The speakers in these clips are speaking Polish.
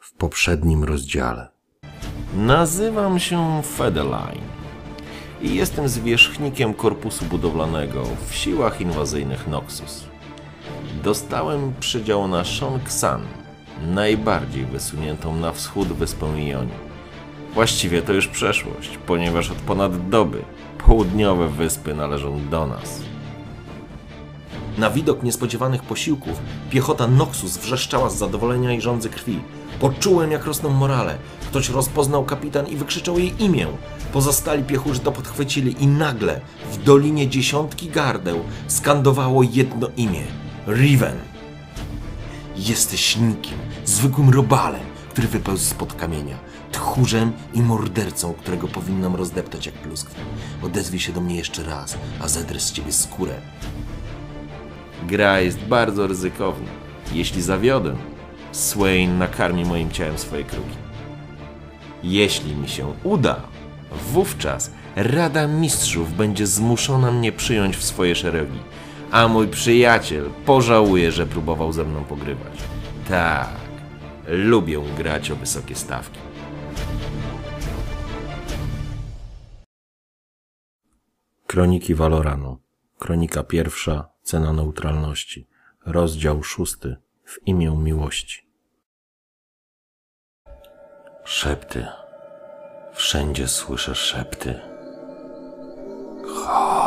W poprzednim rozdziale. Nazywam się Fedeline i jestem zwierzchnikiem korpusu budowlanego w siłach inwazyjnych Noxus. Dostałem przydział na Shong-San, najbardziej wysuniętą na wschód wyspę Ioni. Właściwie to już przeszłość, ponieważ od ponad doby południowe wyspy należą do nas. Na widok niespodziewanych posiłków piechota Noxus wrzeszczała z zadowolenia i żądzy krwi. Poczułem, jak rosną morale. Ktoś rozpoznał kapitan i wykrzyczał jej imię. Pozostali piechurzy to podchwycili i nagle w dolinie dziesiątki gardeł skandowało jedno imię. Riven. Jesteś nikim, zwykłym robalem, który wypełzł spod kamienia. Tchórzem i mordercą, którego powinnam rozdeptać jak pluskwę. Odezwij się do mnie jeszcze raz, a zedrę z ciebie skórę. Gra jest bardzo ryzykowna. Jeśli zawiodę, Swain nakarmi moim ciałem swoje kruki. Jeśli mi się uda, wówczas Rada Mistrzów będzie zmuszona mnie przyjąć w swoje szeregi, a mój przyjaciel pożałuje, że próbował ze mną pogrywać. Tak, lubię grać o wysokie stawki. Kroniki Valoranu. Kronika pierwsza. Cena neutralności. Rozdział szósty. W imię miłości. Szepty. Wszędzie słyszę szepty. Chcemy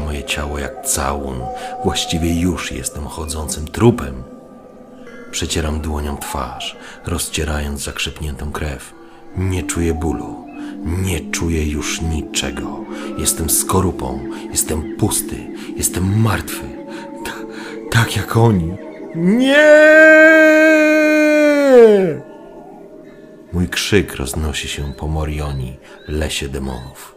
moje ciało jak całun. Właściwie już jestem chodzącym trupem. Przecieram dłonią twarz, rozcierając zakrzepniętą krew. Nie czuję bólu. Nie czuję już niczego. Jestem skorupą, jestem pusty, jestem martwy. Ta, tak jak oni. Nie! Mój krzyk roznosi się po Morioni, lesie demonów.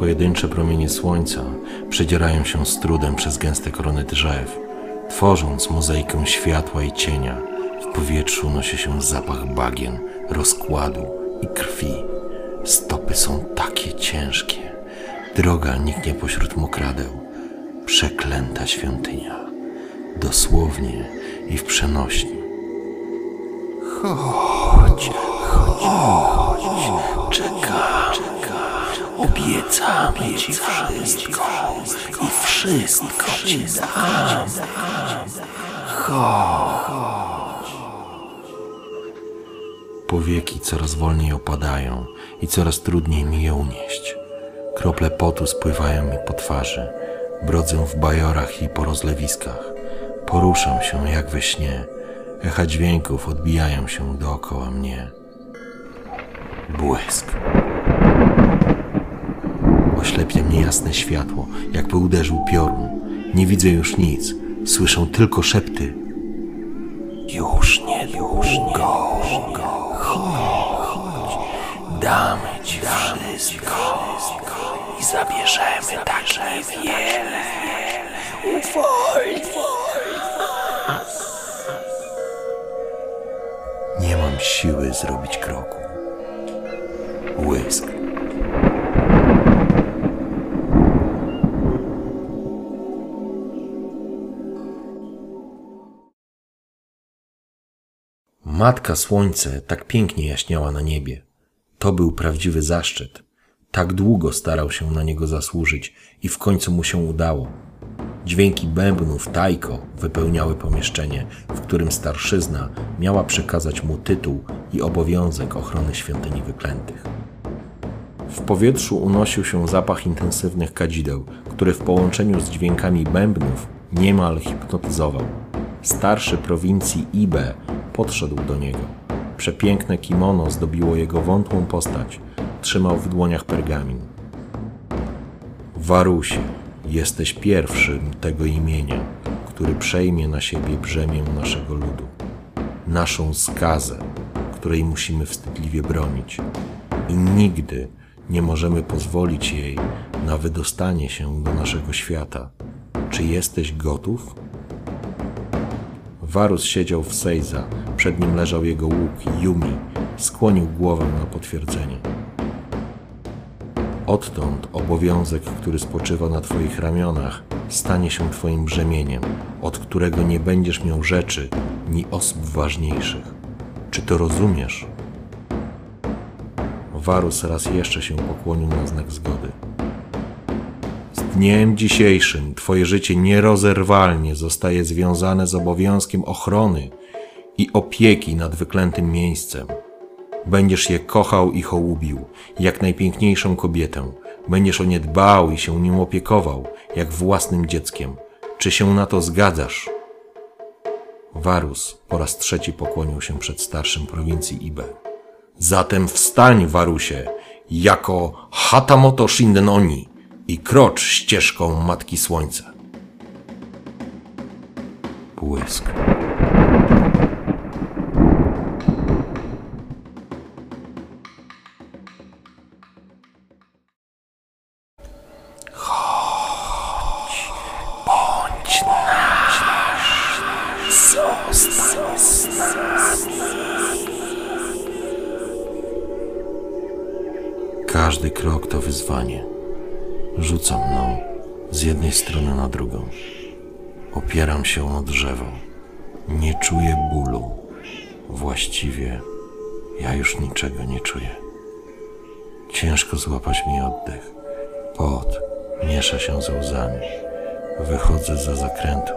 Pojedyncze promienie słońca przedzierają się z trudem przez gęste korony drzew, tworząc mozaikę światła i cienia. W powietrzu nosi się zapach bagien, rozkładu i krwi. Stopy są takie ciężkie. Droga niknie pośród mokradeł. Przeklęta świątynia. Dosłownie i w przenośni. Chodź, chodź, czekam. Obiecamy ci wszystko i wszystko ci dam. Chodź. Powieki coraz wolniej opadają i coraz trudniej mi je unieść. Krople potu spływają mi po twarzy. Brodzę w bajorach i po rozlewiskach. Poruszam się jak we śnie. Echa dźwięków odbijają się dookoła mnie. Błysk. Oślepia mnie jasne światło, jakby uderzył piorun. Nie widzę już nic, słyszę tylko szepty. Już niedługo. Chodź, damy ci wszystko i zabierzemy tak wiele. Uwolnij Nie mam siły zrobić kroku. Łysk. Matka Słońce tak pięknie jaśniała na niebie. To był prawdziwy zaszczyt. Tak długo starał się na niego zasłużyć i w końcu mu się udało. Dźwięki bębnów tajko wypełniały pomieszczenie, w którym starszyzna miała przekazać mu tytuł i obowiązek ochrony świątyni wyklętych. W powietrzu unosił się zapach intensywnych kadzideł, który w połączeniu z dźwiękami bębnów niemal hipnotyzował. Starszy prowincji Ibe podszedł do niego. Przepiękne kimono zdobiło jego wątłą postać. Trzymał w dłoniach pergamin. Warusie, jesteś pierwszym tego imienia, który przejmie na siebie brzemię naszego ludu. Naszą skazę, której musimy wstydliwie bronić. I nigdy nie możemy pozwolić jej na wydostanie się do naszego świata. Czy jesteś gotów? Warus siedział w Seiza, przed nim leżał jego łuk Yumi. Skłonił głowę na potwierdzenie. Odtąd obowiązek, który spoczywa na Twoich ramionach, stanie się Twoim brzemieniem, od którego nie będziesz miał rzeczy ni osób ważniejszych. Czy to rozumiesz? Warus raz jeszcze się pokłonił na znak zgody. Dniem dzisiejszym Twoje życie nierozerwalnie zostaje związane z obowiązkiem ochrony i opieki nad wyklętym miejscem. Będziesz je kochał i hołubił, jak najpiękniejszą kobietę. Będziesz o nie dbał i się nim opiekował, jak własnym dzieckiem. Czy się na to zgadzasz? Warus po raz trzeci pokłonił się przed starszym prowincji Ibe. Zatem wstań, Warusie, jako Hatamoto Shindenoni i krocz ścieżką Matki Słońca. Błysk. Każdy krok to wyzwanie. Rzucam mną z jednej strony na drugą. Opieram się o drzewo. Nie czuję bólu. Właściwie ja już niczego nie czuję. Ciężko złapać mi oddech. Pot miesza się ze łzami. Wychodzę za zakrętu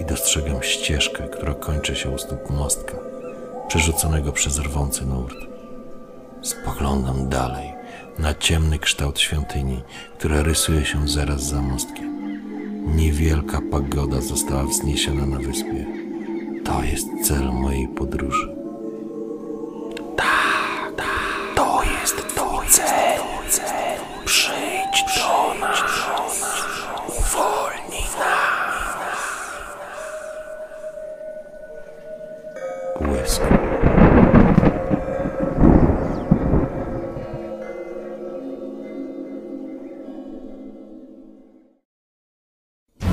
i dostrzegam ścieżkę, która kończy się u stóp mostka, przerzuconego przez rwący nurt. Spoglądam dalej na ciemny kształt świątyni, która rysuje się zaraz za mostkiem. Niewielka pagoda została wzniesiona na wyspie. To jest cel mojej podróży. Tak, tak, to jest to cel. Przyjdź do nas.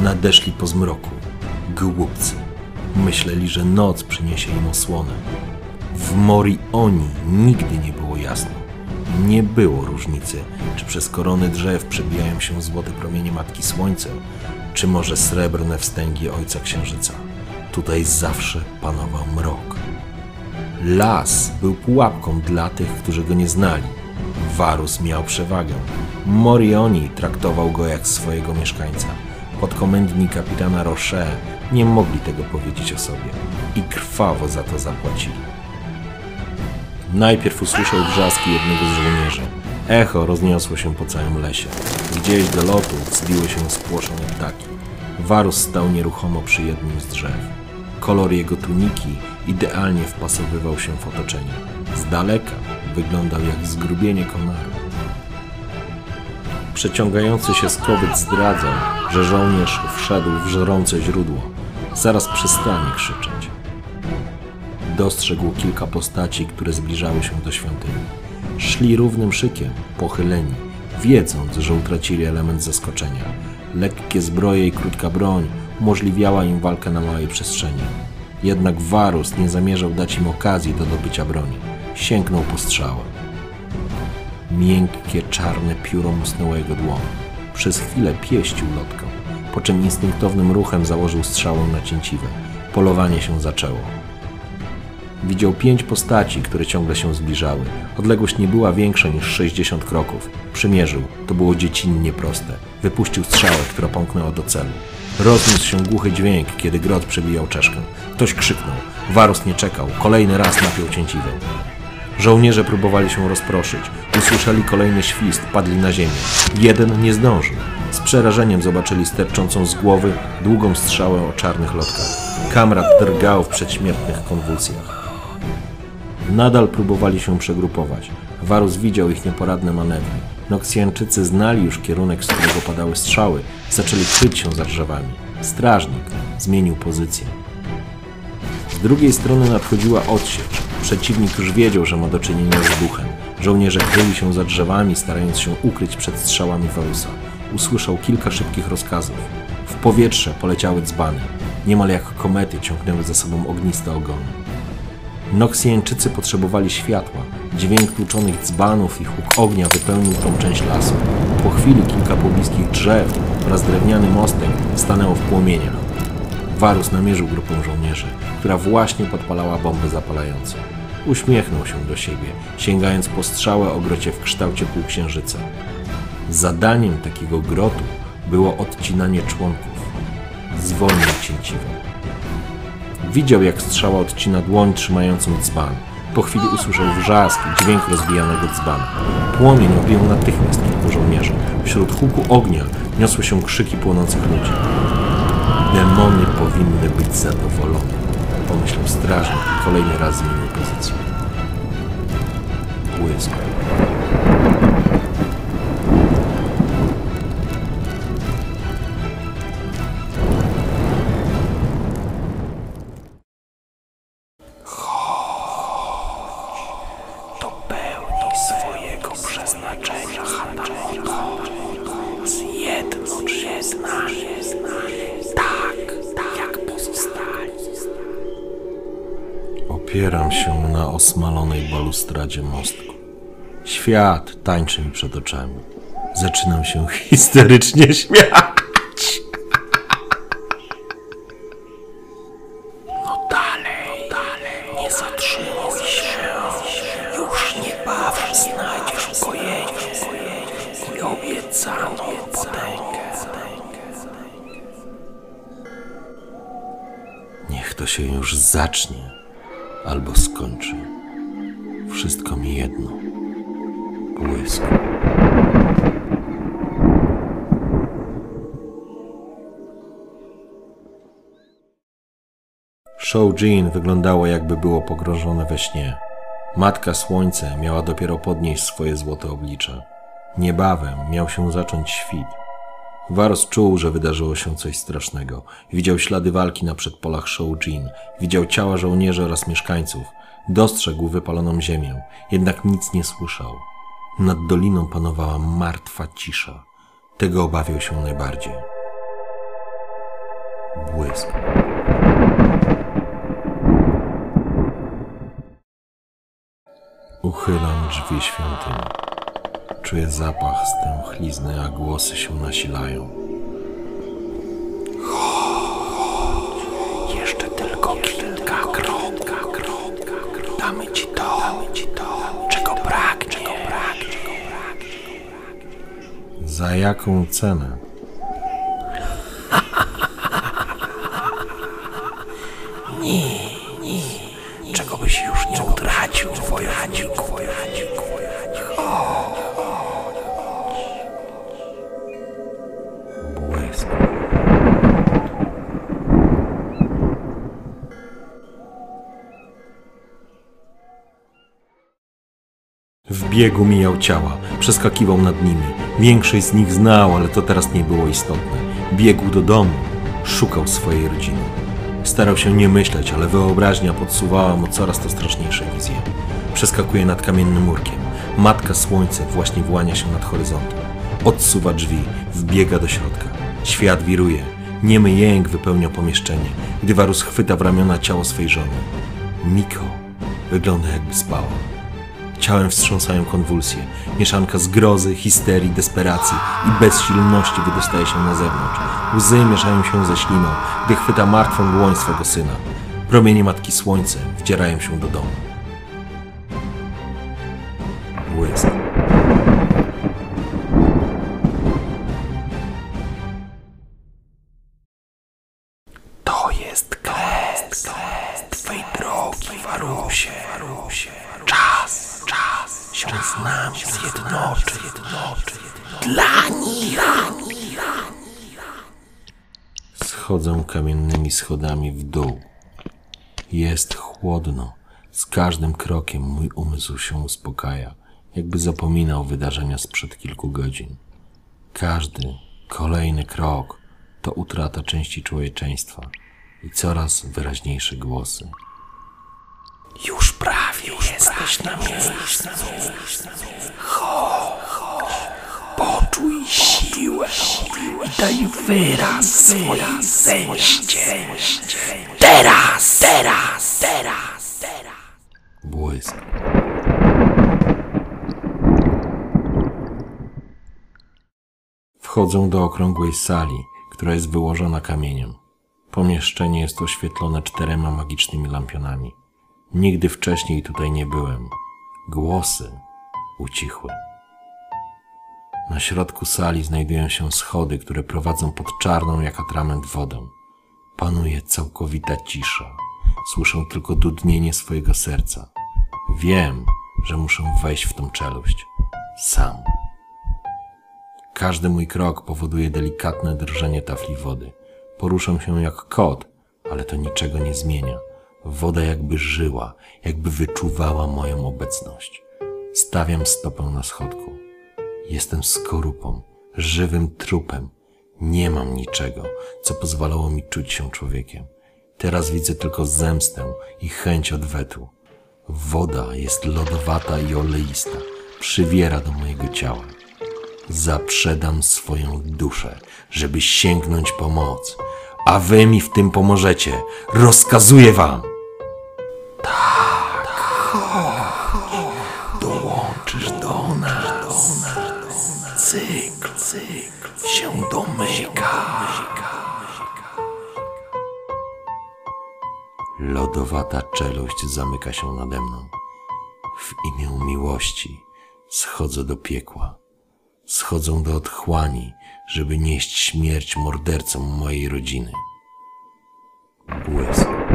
Nadeszli po zmroku. Głupcy. Myśleli, że noc przyniesie im osłonę. W Mori Oni nigdy nie było jasno. Nie było różnicy, czy przez korony drzew przebijają się złote promienie Matki Słońca, czy może srebrne wstęgi Ojca Księżyca. Tutaj zawsze panował mrok. Las był pułapką dla tych, którzy go nie znali. Varus miał przewagę. Morioni traktował go jak swojego mieszkańca. Podkomendni kapitana Roche nie mogli tego powiedzieć o sobie i krwawo za to zapłacili. Najpierw usłyszał wrzaski jednego z żołnierzy. Echo rozniosło się po całym lesie. Gdzieś do lotu wzbiły się spłoszone ptaki. Varus stał nieruchomo przy jednym z drzew. Kolor jego tuniki idealnie wpasowywał się w otoczenie. Z daleka wyglądał jak zgrubienie konaru. Przeciągający się skowyt zdradzał, że żołnierz wszedł w żrące źródło. Zaraz przestanie krzyczeć. Dostrzegł kilka postaci, które zbliżały się do świątyni. Szli równym szykiem, pochyleni, wiedząc, że utracili element zaskoczenia. Lekkie zbroje i krótka broń umożliwiała im walkę na małej przestrzeni. Jednak Varus nie zamierzał dać im okazji do dobycia broni. Sięgnął po strzałę. Miękkie, czarne pióro musnęło jego dłoń. Przez chwilę pieścił lotką, po czym instynktownym ruchem założył strzałę na cięciwę. Polowanie się zaczęło. Widział pięć postaci, które ciągle się zbliżały. Odległość nie była większa niż 60 kroków. Przymierzył. To było dziecinnie proste. Wypuścił strzałę, która pomknęła do celu. Rozniósł się głuchy dźwięk, kiedy grot przebijał czeszkę. Ktoś krzyknął. Warus nie czekał. Kolejny raz napiął cięciwę. Żołnierze próbowali się rozproszyć. Usłyszeli kolejny świst, padli na ziemię. Jeden nie zdążył. Z przerażeniem zobaczyli sterczącą z głowy długą strzałę o czarnych lotkach. Kamrat drgał w przedśmiertnych konwulsjach. Nadal próbowali się przegrupować. Warus widział ich nieporadne manewry. Noksjańczycy znali już kierunek, z którego padały strzały. Zaczęli kryć się za drzewami. Strażnik zmienił pozycję. Z drugiej strony nadchodziła odsiecz. Przeciwnik już wiedział, że ma do czynienia z duchem. Żołnierze kryli się za drzewami, starając się ukryć przed strzałami Warusa. Usłyszał kilka szybkich rozkazów. W powietrze poleciały dzbany. Niemal jak komety ciągnęły za sobą ogniste ogony. Noksjańczycy potrzebowali światła. Dźwięk tłuczonych dzbanów i huk ognia wypełnił tą część lasu. Po chwili kilka pobliskich drzew oraz drewniany mostek stanęło w płomieniach. Warus namierzył grupę żołnierzy, która właśnie podpalała bomby zapalające. Uśmiechnął się do siebie, sięgając po strzałę o grocie w kształcie półksiężyca. Zadaniem takiego grotu było odcinanie członków. Zwolnił cięciwą. Widział, jak strzała odcina dłoń trzymającą dzban. Po chwili usłyszał wrzask i dźwięk rozbijanego dzbana. Płomień objął natychmiast kilku żołnierzy. Wśród huku ognia niosły się krzyki płonących ludzi. Demony powinny być zadowolone, pomyślał strażnik i kolejny raz zmienił pozycję. Błysk. Opieram się na osmalonej balustradzie mostku. Świat tańczy mi przed oczami. Zaczynam się histerycznie śmiać. Błysk. Show Jean wyglądało jakby było pogrążone we śnie. Matka Słońce miała dopiero podnieść swoje złote oblicze. Niebawem miał się zacząć świt. Varus czuł, że wydarzyło się coś strasznego. Widział ślady walki na przedpolach Shoujin, widział ciała żołnierzy oraz mieszkańców. Dostrzegł wypaloną ziemię, jednak nic nie słyszał. Nad doliną panowała martwa cisza. Tego obawiał się najbardziej. Błysk. Uchylam drzwi świątyni. Czuję zapach stęchlizny, a głosy się nasilają. Jeszcze tylko kilka kroków. Damy ci to, czego pragnie. Za jaką cenę? Czego byś już nie utracił, wojowniku. Błysk. W biegu mijał ciała, przeskakiwał nad nimi. Większość z nich znał, ale to teraz nie było istotne. Biegł do domu, szukał swojej rodziny. Starał się nie myśleć, ale wyobraźnia podsuwała mu coraz to straszniejsze wizje. Przeskakuje nad kamiennym murkiem. Matka Słońce właśnie włania się nad horyzontem. Odsuwa drzwi, wbiega do środka. Świat wiruje. Niemy jęk wypełnia pomieszczenie, gdy chwyta w ramiona ciało swej żony. Miko wygląda jakby spała. Ciałem wstrząsają konwulsje. Mieszanka zgrozy, histerii, desperacji i bezsilności wydostaje się na zewnątrz. Łzy mieszają się ze śliną, gdy chwyta martwą dłoń swego syna. Promienie Matki Słońce wdzierają się do domu. Błysk. Schodami w dół. Jest chłodno. Z każdym krokiem mój umysł się uspokaja, jakby zapominał wydarzenia sprzed kilku godzin. Każdy kolejny krok to utrata części człowieczeństwa i coraz wyraźniejsze głosy. Już prawie jesteś na miejscu. Chodź, siłę i daj wyraz swojej zemście. Teraz, teraz, teraz, teraz. Błysk. Wchodzę do okrągłej sali, która jest wyłożona kamieniem. Pomieszczenie jest oświetlone czterema magicznymi lampionami. Nigdy wcześniej tutaj nie byłem. Głosy ucichły. Na środku sali znajdują się schody, które prowadzą pod czarną jak atrament wodę. Panuje całkowita cisza. Słyszę tylko dudnienie swojego serca. Wiem, że muszę wejść w tą czeluść. Sam. Każdy mój krok powoduje delikatne drżenie tafli wody. Poruszam się jak kot, ale to niczego nie zmienia. Woda jakby żyła, jakby wyczuwała moją obecność. Stawiam stopę na schodku. Jestem skorupą, żywym trupem. Nie mam niczego, co pozwalało mi czuć się człowiekiem. Teraz widzę tylko zemstę i chęć odwetu. Woda jest lodowata i oleista, przywiera do mojego ciała. Zaprzedam swoją duszę, żeby sięgnąć po moc, a wy mi w tym pomożecie. Rozkazuję wam! Dołączysz do nas. Cykl, cykl się domyka. Lodowata czeluść zamyka się nade mną. W imię miłości schodzę do piekła. Schodzę do otchłani, żeby nieść śmierć mordercom mojej rodziny. Błysk.